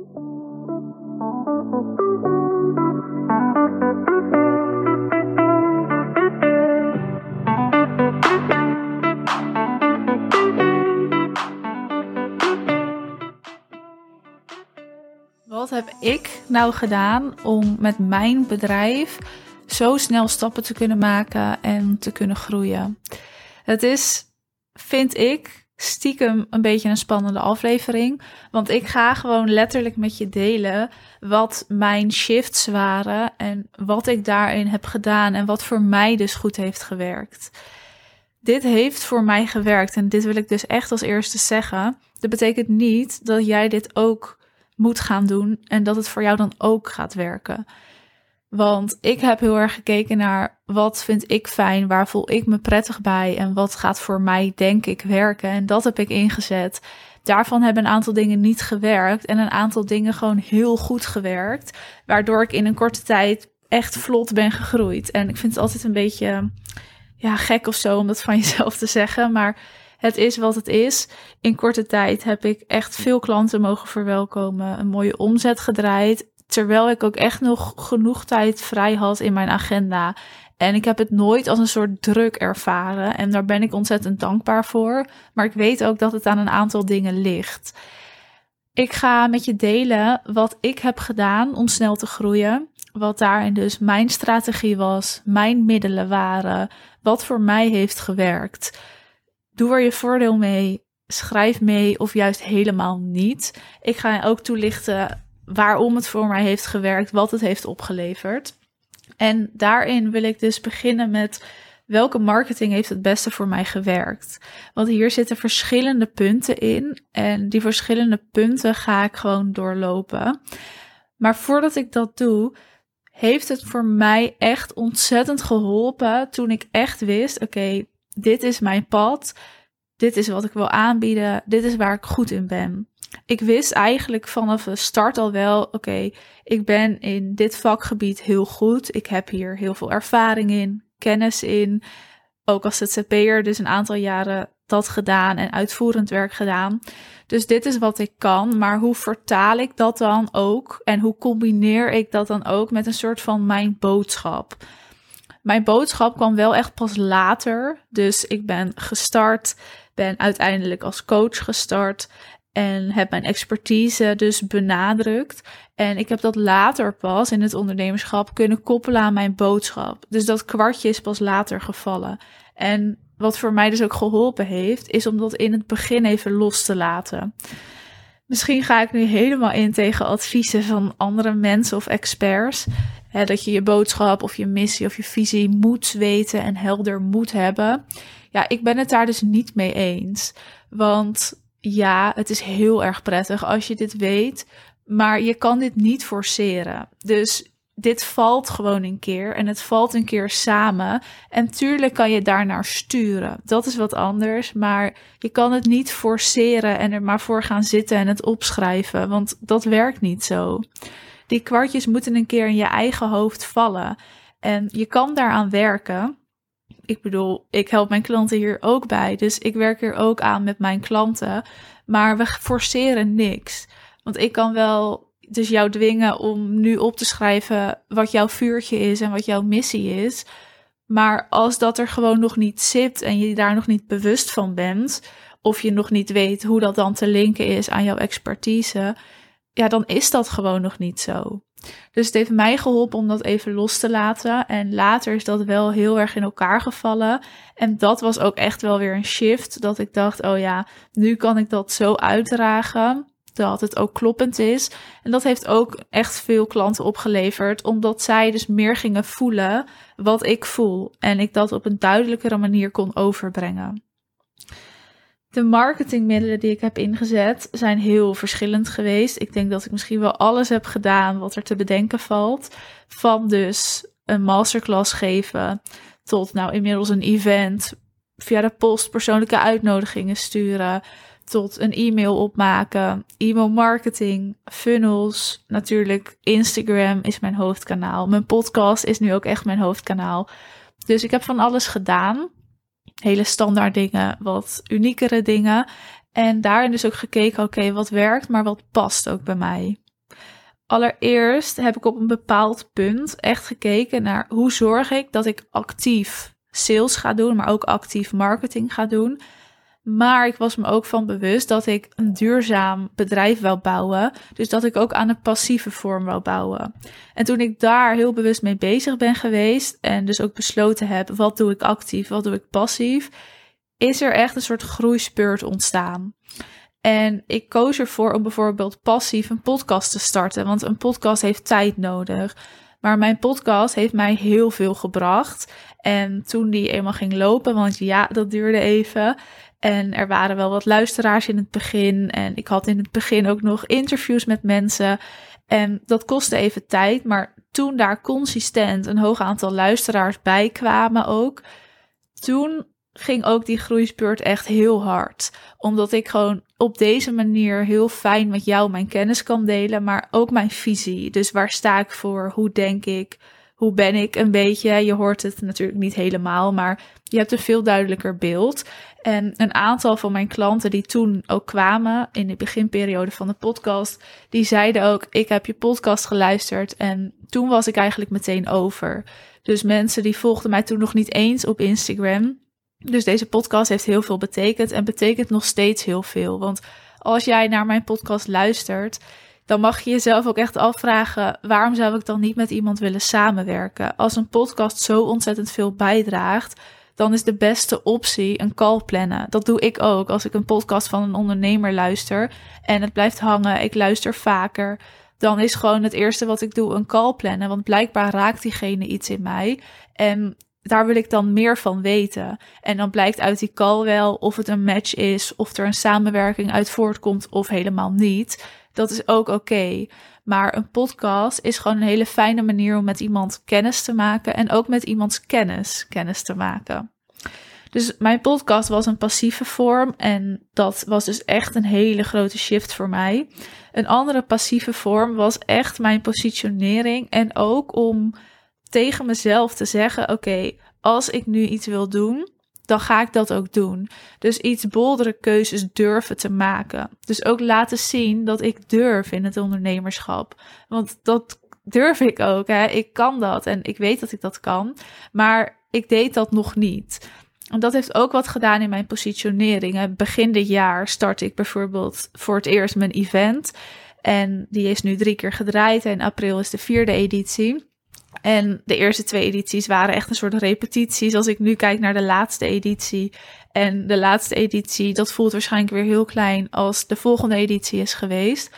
Wat heb ik nou gedaan om met mijn bedrijf zo snel stappen te kunnen maken en te kunnen groeien? Het is, vind ik, stiekem een beetje een spannende aflevering. Want ik ga gewoon letterlijk met je delen wat mijn shifts waren en wat ik daarin heb gedaan en wat voor mij dus goed heeft gewerkt. Dit heeft voor mij gewerkt en dit wil ik dus echt als eerste zeggen. Dat betekent niet dat jij dit ook moet gaan doen en dat het voor jou dan ook gaat werken. Want ik heb heel erg gekeken naar wat vind ik fijn, waar voel ik me prettig bij en wat gaat voor mij denk ik werken. En dat heb ik ingezet. Daarvan hebben een aantal dingen niet gewerkt en een aantal dingen gewoon heel goed gewerkt, waardoor ik in een korte tijd echt vlot ben gegroeid. En ik vind het altijd een beetje ja, gek of zo om dat van jezelf te zeggen, maar het is wat het is. In korte tijd heb ik echt veel klanten mogen verwelkomen, een mooie omzet gedraaid. Terwijl ik ook echt nog genoeg tijd vrij had in mijn agenda. En ik heb het nooit als een soort druk ervaren. En daar ben ik ontzettend dankbaar voor. Maar ik weet ook dat het aan een aantal dingen ligt. Ik ga met je delen wat ik heb gedaan om snel te groeien. Wat daarin dus mijn strategie was, mijn middelen waren, wat voor mij heeft gewerkt. Doe er je voordeel mee. Schrijf mee of juist helemaal niet. Ik ga ook toelichten waarom het voor mij heeft gewerkt, wat het heeft opgeleverd. En daarin wil ik dus beginnen met welke marketing heeft het beste voor mij gewerkt. Want hier zitten verschillende punten in en die verschillende punten ga ik gewoon doorlopen. Maar voordat ik dat doe, heeft het voor mij echt ontzettend geholpen toen ik echt wist: oké, dit is mijn pad. Dit is wat ik wil aanbieden. Dit is waar ik goed in ben. Ik wist eigenlijk vanaf de start al wel: oké, ik ben in dit vakgebied heel goed. Ik heb hier heel veel ervaring in, kennis in. Ook als ZZP'er, dus een aantal jaren dat gedaan en uitvoerend werk gedaan. Dus dit is wat ik kan, maar hoe vertaal ik dat dan ook en hoe combineer ik dat dan ook met een soort van mijn boodschap? Mijn boodschap kwam wel echt pas later. Dus ik ben gestart, ben uiteindelijk als coach gestart en heb mijn expertise dus benadrukt. En ik heb dat later pas in het ondernemerschap kunnen koppelen aan mijn boodschap. Dus dat kwartje is pas later gevallen. En wat voor mij dus ook geholpen heeft, is om dat in het begin even los te laten. Misschien ga ik nu helemaal in tegen adviezen van andere mensen of experts. Hè, dat je je boodschap of je missie of je visie moet weten en helder moet hebben. Ja, ik ben het daar dus niet mee eens. Want ja, het is heel erg prettig als je dit weet, maar je kan dit niet forceren. Dus dit valt gewoon een keer en het valt een keer samen. En tuurlijk kan je daarnaar sturen. Dat is wat anders, maar je kan het niet forceren en er maar voor gaan zitten en het opschrijven, want dat werkt niet zo. Die kwartjes moeten een keer in je eigen hoofd vallen. En je kan daaraan werken. Ik bedoel, ik help mijn klanten hier ook bij. Dus ik werk hier ook aan met mijn klanten. Maar we forceren niks. Want ik kan wel dus jou dwingen om nu op te schrijven wat jouw vuurtje is en wat jouw missie is. Maar als dat er gewoon nog niet zit en je daar nog niet bewust van bent, of je nog niet weet hoe dat dan te linken is aan jouw expertise, ja, dan is dat gewoon nog niet zo. Dus het heeft mij geholpen om dat even los te laten. En later is dat wel heel erg in elkaar gevallen. En dat was ook echt wel weer een shift. Dat ik dacht, oh ja, nu kan ik dat zo uitdragen. Dat het ook kloppend is. En dat heeft ook echt veel klanten opgeleverd. Omdat zij dus meer gingen voelen wat ik voel. En ik dat op een duidelijkere manier kon overbrengen. De marketingmiddelen die ik heb ingezet zijn heel verschillend geweest. Ik denk dat ik misschien wel alles heb gedaan wat er te bedenken valt. Van dus een masterclass geven tot nou inmiddels een event. Via de post persoonlijke uitnodigingen sturen. Tot een e-mail opmaken. E-mail marketing, funnels. Natuurlijk Instagram is mijn hoofdkanaal. Mijn podcast is nu ook echt mijn hoofdkanaal. Dus ik heb van alles gedaan hele standaard dingen, wat uniekere dingen. En daarin dus ook gekeken, oké, wat werkt, maar wat past ook bij mij. Allereerst heb ik op een bepaald punt echt gekeken naar hoe zorg ik dat ik actief sales ga doen, maar ook actief marketing ga doen. Maar ik was me ook van bewust dat ik een duurzaam bedrijf wil bouwen. Dus dat ik ook aan een passieve vorm wil bouwen. En toen ik daar heel bewust mee bezig ben geweest. En dus ook besloten heb: wat doe ik actief, wat doe ik passief. Is er echt een soort groeispurt ontstaan. En ik koos ervoor om bijvoorbeeld passief een podcast te starten. Want een podcast heeft tijd nodig. Maar mijn podcast heeft mij heel veel gebracht. En toen die eenmaal ging lopen, want ja, dat duurde even. En er waren wel wat luisteraars in het begin. En ik had in het begin ook nog interviews met mensen. En dat kostte even tijd. Maar toen daar consistent een hoog aantal luisteraars bij kwamen ook. Toen ging ook die groeispurt echt heel hard. Omdat ik gewoon op deze manier heel fijn met jou mijn kennis kan delen. Maar ook mijn visie. Dus waar sta ik voor? Hoe denk ik? hoe ben ik een beetje. Je hoort het natuurlijk niet helemaal, maar je hebt een veel duidelijker beeld. En een aantal van mijn klanten die toen ook kwamen in de beginperiode van de podcast, die zeiden ook: Ik heb je podcast geluisterd en toen was ik eigenlijk meteen over. Dus mensen die volgden mij toen nog niet eens op Instagram. Dus deze podcast heeft heel veel betekend en betekent nog steeds heel veel. Want als jij naar mijn podcast luistert, dan mag je jezelf ook echt afvragen: waarom zou ik dan niet met iemand willen samenwerken? Als een podcast zo ontzettend veel bijdraagt, dan is de beste optie een call plannen. Dat doe ik ook als ik een podcast van een ondernemer luister en het blijft hangen. Ik luister vaker. Dan is gewoon het eerste wat ik doe een call plannen. Want blijkbaar raakt diegene iets in mij. En daar wil ik dan meer van weten. En dan blijkt uit die call wel of het een match is, of er een samenwerking uit voortkomt of helemaal niet. Dat is ook oké. Maar een podcast is gewoon een hele fijne manier om met iemand kennis te maken en ook met iemands kennis kennis te maken. Dus mijn podcast was een passieve vorm en dat was dus echt een hele grote shift voor mij. Een andere passieve vorm was echt mijn positionering en ook om tegen mezelf te zeggen: oké, als ik nu iets wil doen, dan ga ik dat ook doen. Dus iets boldere keuzes durven te maken. Dus ook laten zien dat ik durf in het ondernemerschap. Want dat durf ik ook. Hè. Ik kan dat en ik weet dat ik dat kan. Maar ik deed dat nog niet. En dat heeft ook wat gedaan in mijn positionering. Begin dit jaar start ik bijvoorbeeld voor het eerst mijn event. En die is nu drie keer gedraaid. En april is de vierde editie. En de eerste twee edities waren echt een soort repetities. Als ik nu kijk naar de laatste editie. En de laatste editie, dat voelt waarschijnlijk weer heel klein als de volgende editie is geweest.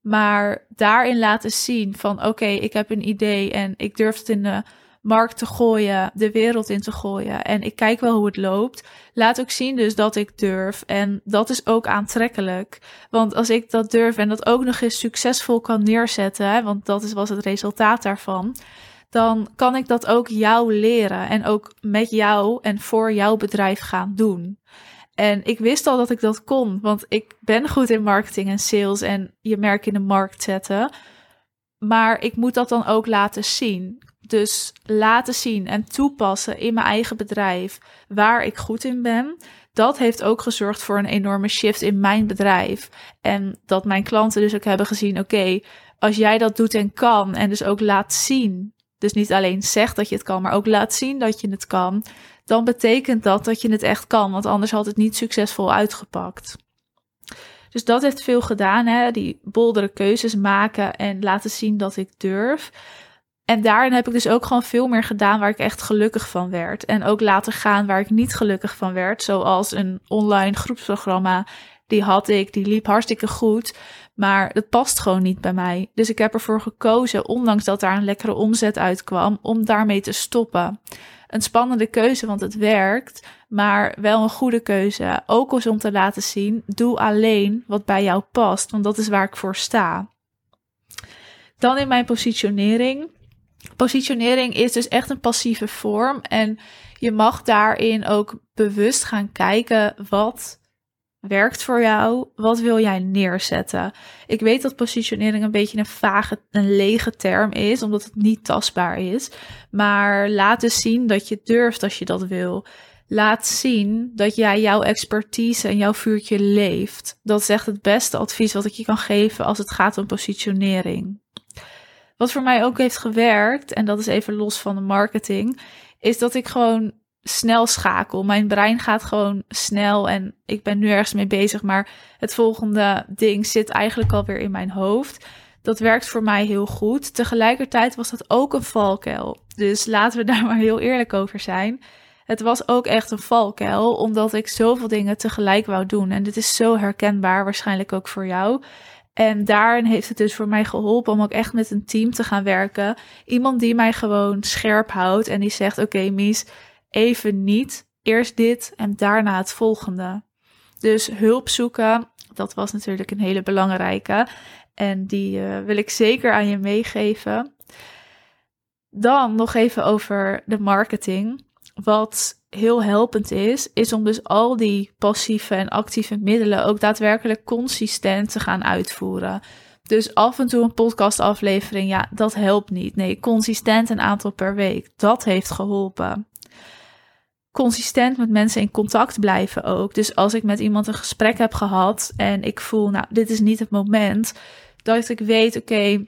Maar daarin laten zien van oké, ik heb een idee en ik durf het in de markt te gooien, de wereld in te gooien. En ik kijk wel hoe het loopt. Laat ook zien dus dat ik durf. En dat is ook aantrekkelijk. Want als ik dat durf en dat ook nog eens succesvol kan neerzetten, want dat is, was het resultaat daarvan dan kan ik dat ook jou leren en ook met jou en voor jouw bedrijf gaan doen. En ik wist al dat ik dat kon, want ik ben goed in marketing en sales en je merk in de markt zetten. Maar ik moet dat dan ook laten zien. Dus laten zien en toepassen in mijn eigen bedrijf waar ik goed in ben. Dat heeft ook gezorgd voor een enorme shift in mijn bedrijf. En dat mijn klanten dus ook hebben gezien: oké, als jij dat doet en kan, en dus ook laat zien dus niet alleen zegt dat je het kan, maar ook laat zien dat je het kan, dan betekent dat dat je het echt kan, want anders had het niet succesvol uitgepakt. Dus dat heeft veel gedaan, hè? die boldere keuzes maken en laten zien dat ik durf. En daarin heb ik dus ook gewoon veel meer gedaan waar ik echt gelukkig van werd. En ook laten gaan waar ik niet gelukkig van werd. Zoals een online groepsprogramma. Die had ik, die liep hartstikke goed. Maar het past gewoon niet bij mij. Dus ik heb ervoor gekozen, ondanks dat daar een lekkere omzet uitkwam, om daarmee te stoppen. Een spannende keuze, want het werkt, maar wel een goede keuze. Ook eens om te laten zien, doe alleen wat bij jou past, want dat is waar ik voor sta. Dan in mijn positionering. Positionering is dus echt een passieve vorm en je mag daarin ook bewust gaan kijken wat werkt voor jou? Wat wil jij neerzetten? Ik weet dat positionering een beetje een vage, een lege term is, omdat het niet tastbaar is. Maar laat dus zien dat je durft als je dat wil. Laat zien dat jij jouw expertise en jouw vuurtje leeft. Dat is echt het beste advies wat ik je kan geven als het gaat om positionering. Wat voor mij ook heeft gewerkt, en dat is even los van de marketing, is dat ik gewoon snel schakel. Mijn brein gaat gewoon snel en ik ben nu ergens mee bezig, maar het volgende ding zit eigenlijk alweer in mijn hoofd. Dat werkt voor mij heel goed. Tegelijkertijd was dat ook een valkuil. Dus laten we daar maar heel eerlijk over zijn. Het was ook echt een valkuil, omdat ik zoveel dingen tegelijk wou doen. En dit is zo herkenbaar, waarschijnlijk ook voor jou. En daarin heeft het dus voor mij geholpen om ook echt met een team te gaan werken. Iemand die mij gewoon scherp houdt en die zegt: Oké, Mies, even niet. Eerst dit en daarna het volgende. Dus hulp zoeken, dat was natuurlijk een hele belangrijke. En die uh, wil ik zeker aan je meegeven. Dan nog even over de marketing. Wat heel helpend is, is om dus al die passieve en actieve middelen ook daadwerkelijk consistent te gaan uitvoeren. Dus af en toe een podcastaflevering, ja, dat helpt niet. Nee, consistent een aantal per week, dat heeft geholpen. Consistent met mensen in contact blijven ook. Dus als ik met iemand een gesprek heb gehad en ik voel, nou, dit is niet het moment, dat ik weet, oké,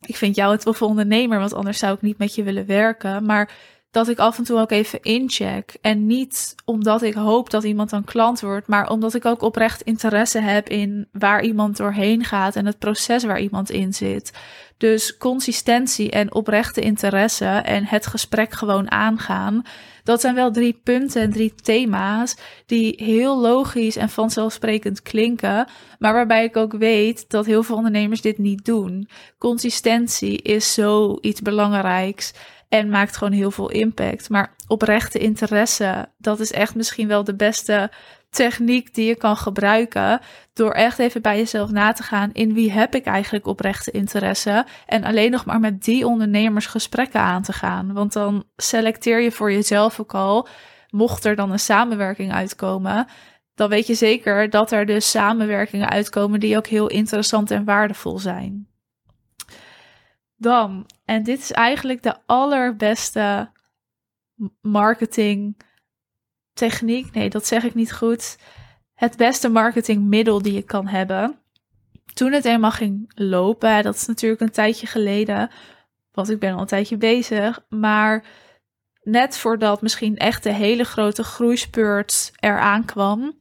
ik vind jou het toffe ondernemer, want anders zou ik niet met je willen werken. Maar dat ik af en toe ook even incheck. En niet omdat ik hoop dat iemand een klant wordt, maar omdat ik ook oprecht interesse heb in waar iemand doorheen gaat en het proces waar iemand in zit. Dus consistentie en oprechte interesse en het gesprek gewoon aangaan. Dat zijn wel drie punten en drie thema's die heel logisch en vanzelfsprekend klinken, maar waarbij ik ook weet dat heel veel ondernemers dit niet doen. Consistentie is zoiets belangrijks en maakt gewoon heel veel impact. Maar oprechte interesse, dat is echt misschien wel de beste techniek die je kan gebruiken. Door echt even bij jezelf na te gaan in wie heb ik eigenlijk oprechte interesse. En alleen nog maar met die ondernemers gesprekken aan te gaan. Want dan selecteer je voor jezelf ook al. Mocht er dan een samenwerking uitkomen, dan weet je zeker dat er dus samenwerkingen uitkomen die ook heel interessant en waardevol zijn. Dan, en dit is eigenlijk de allerbeste marketing techniek. Nee, dat zeg ik niet goed. Het beste marketingmiddel die je kan hebben. Toen het eenmaal ging lopen, dat is natuurlijk een tijdje geleden, want ik ben al een tijdje bezig. Maar net voordat misschien echt de hele grote groeispurt eraan kwam,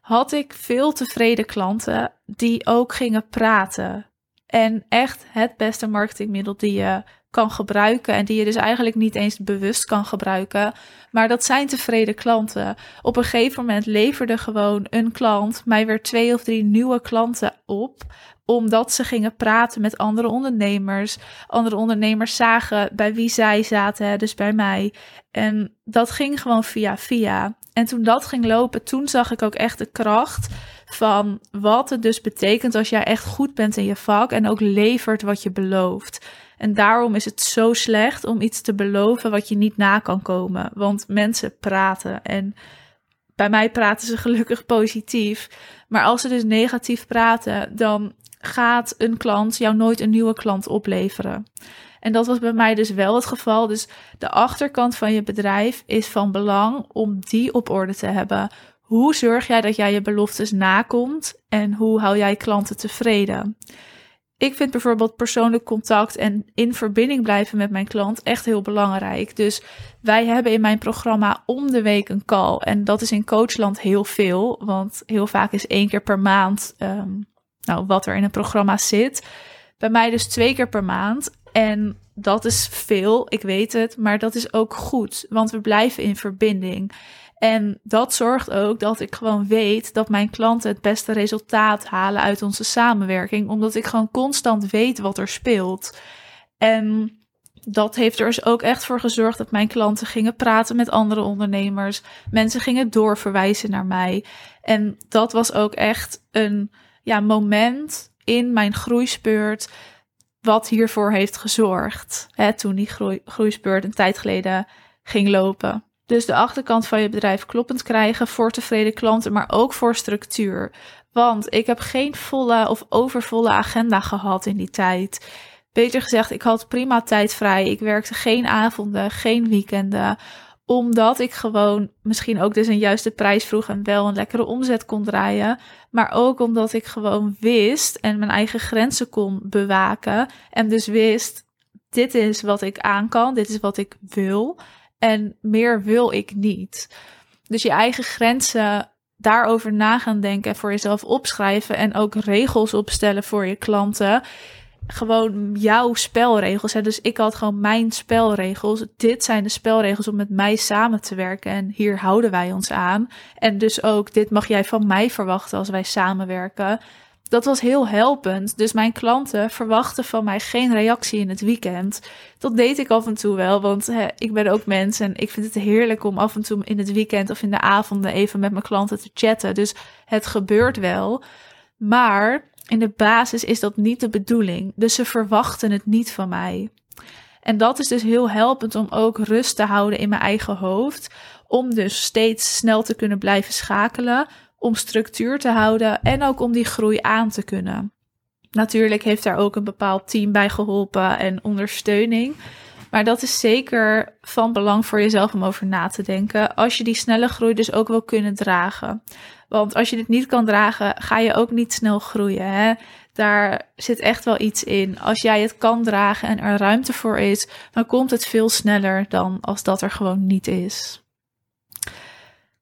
had ik veel tevreden klanten die ook gingen praten. En echt het beste marketingmiddel die je kan gebruiken. En die je dus eigenlijk niet eens bewust kan gebruiken. Maar dat zijn tevreden klanten. Op een gegeven moment leverde gewoon een klant mij weer twee of drie nieuwe klanten op omdat ze gingen praten met andere ondernemers. Andere ondernemers zagen bij wie zij zaten, dus bij mij. En dat ging gewoon via via. En toen dat ging lopen, toen zag ik ook echt de kracht van wat het dus betekent als jij echt goed bent in je vak en ook levert wat je belooft. En daarom is het zo slecht om iets te beloven wat je niet na kan komen. Want mensen praten en bij mij praten ze gelukkig positief. Maar als ze dus negatief praten, dan gaat een klant jou nooit een nieuwe klant opleveren. En dat was bij mij dus wel het geval. Dus de achterkant van je bedrijf is van belang om die op orde te hebben. Hoe zorg jij dat jij je beloftes nakomt en hoe hou jij klanten tevreden? Ik vind bijvoorbeeld persoonlijk contact en in verbinding blijven met mijn klant echt heel belangrijk. Dus wij hebben in mijn programma om de week een call. En dat is in Coachland heel veel, want heel vaak is één keer per maand um, nou, wat er in een programma zit. Bij mij dus twee keer per maand. En dat is veel, ik weet het, maar dat is ook goed, want we blijven in verbinding. En dat zorgt ook dat ik gewoon weet dat mijn klanten het beste resultaat halen uit onze samenwerking, omdat ik gewoon constant weet wat er speelt. En dat heeft er dus ook echt voor gezorgd dat mijn klanten gingen praten met andere ondernemers. Mensen gingen doorverwijzen naar mij. En dat was ook echt een ja, moment in mijn groeispeurt wat hiervoor heeft gezorgd. Hè, toen die groei, groeispeurt een tijd geleden ging lopen. Dus de achterkant van je bedrijf kloppend krijgen voor tevreden klanten, maar ook voor structuur. Want ik heb geen volle of overvolle agenda gehad in die tijd. Beter gezegd, ik had prima tijd vrij. Ik werkte geen avonden, geen weekenden omdat ik gewoon misschien ook dus een juiste prijs vroeg en wel een lekkere omzet kon draaien. Maar ook omdat ik gewoon wist en mijn eigen grenzen kon bewaken. En dus wist, dit is wat ik aan kan, dit is wat ik wil en meer wil ik niet. Dus je eigen grenzen daarover na gaan denken, voor jezelf opschrijven en ook regels opstellen voor je klanten. Gewoon jouw spelregels. Hè? Dus ik had gewoon mijn spelregels. Dit zijn de spelregels om met mij samen te werken. En hier houden wij ons aan. En dus ook, dit mag jij van mij verwachten als wij samenwerken dat was heel helpend. Dus mijn klanten verwachten van mij geen reactie in het weekend. Dat deed ik af en toe wel, want hè, ik ben ook mens en ik vind het heerlijk om af en toe in het weekend of in de avonden even met mijn klanten te chatten. Dus het gebeurt wel. Maar in de basis is dat niet de bedoeling. Dus ze verwachten het niet van mij. En dat is dus heel helpend om ook rust te houden in mijn eigen hoofd. Om dus steeds snel te kunnen blijven schakelen om structuur te houden en ook om die groei aan te kunnen. Natuurlijk heeft daar ook een bepaald team bij geholpen en ondersteuning. Maar dat is zeker van belang voor jezelf om over na te denken. Als je die snelle groei dus ook wil kunnen dragen. Want als je dit niet kan dragen, ga je ook niet snel groeien. Hè? Daar zit echt wel iets in. Als jij het kan dragen en er ruimte voor is, dan komt het veel sneller dan als dat er gewoon niet is.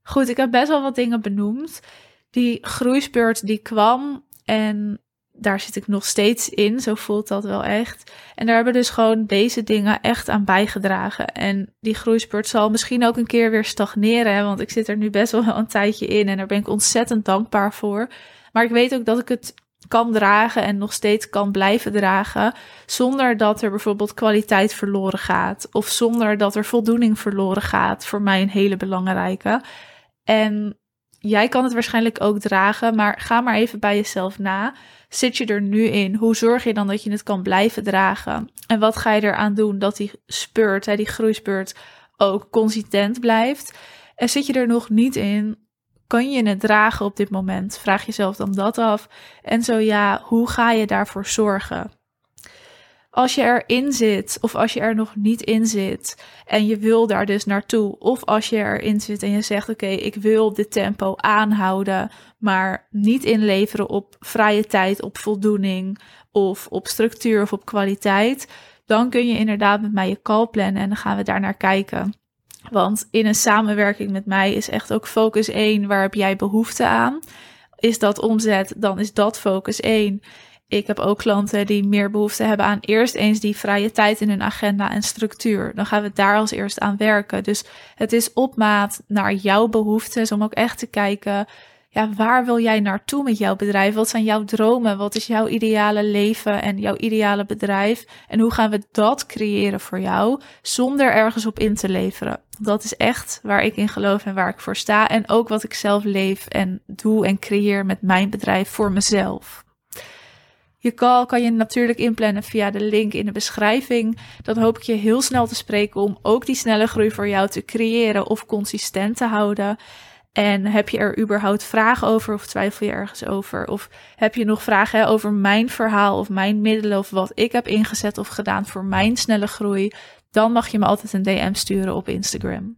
Goed, ik heb best wel wat dingen benoemd. Die groeispurt die kwam en daar zit ik nog steeds in. Zo voelt dat wel echt. En daar hebben dus gewoon deze dingen echt aan bijgedragen. En die groeispurt zal misschien ook een keer weer stagneren. want ik zit er nu best wel een tijdje in. En daar ben ik ontzettend dankbaar voor. Maar ik weet ook dat ik het kan dragen en nog steeds kan blijven dragen. Zonder dat er bijvoorbeeld kwaliteit verloren gaat. Of zonder dat er voldoening verloren gaat. Voor mij een hele belangrijke. En jij kan het waarschijnlijk ook dragen, maar ga maar even bij jezelf na. Zit je er nu in? Hoe zorg je dan dat je het kan blijven dragen? En wat ga je eraan doen dat die spurt, hè, die groeispurt, ook consistent blijft? En zit je er nog niet in? Kan je het dragen op dit moment? Vraag jezelf dan dat af. En zo ja, hoe ga je daarvoor zorgen? Als je erin zit of als je er nog niet in zit en je wil daar dus naartoe, of als je erin zit en je zegt: Oké, ik wil dit tempo aanhouden, maar niet inleveren op vrije tijd, op voldoening of op structuur of op kwaliteit, dan kun je inderdaad met mij je call plannen en dan gaan we daar naar kijken. Want in een samenwerking met mij is echt ook focus 1, waar heb jij behoefte aan? Is dat omzet, dan is dat focus 1 ik heb ook klanten die meer behoefte hebben aan eerst eens die vrije tijd in hun agenda en structuur. Dan gaan we daar als eerst aan werken. Dus het is op maat naar jouw behoeftes om ook echt te kijken. Ja, waar wil jij naartoe met jouw bedrijf? Wat zijn jouw dromen? Wat is jouw ideale leven en jouw ideale bedrijf? En hoe gaan we dat creëren voor jou zonder ergens op in te leveren? Dat is echt waar ik in geloof en waar ik voor sta. En ook wat ik zelf leef en doe en creëer met mijn bedrijf voor mezelf. Je call kan je natuurlijk inplannen via de link in de beschrijving. Dan hoop ik je heel snel te spreken om ook die snelle groei voor jou te creëren of consistent te houden. En heb je er überhaupt vragen over of twijfel je ergens over? Of heb je nog vragen over mijn verhaal of mijn middelen of wat ik heb ingezet of gedaan voor mijn snelle groei? Dan mag je me altijd een DM sturen op Instagram.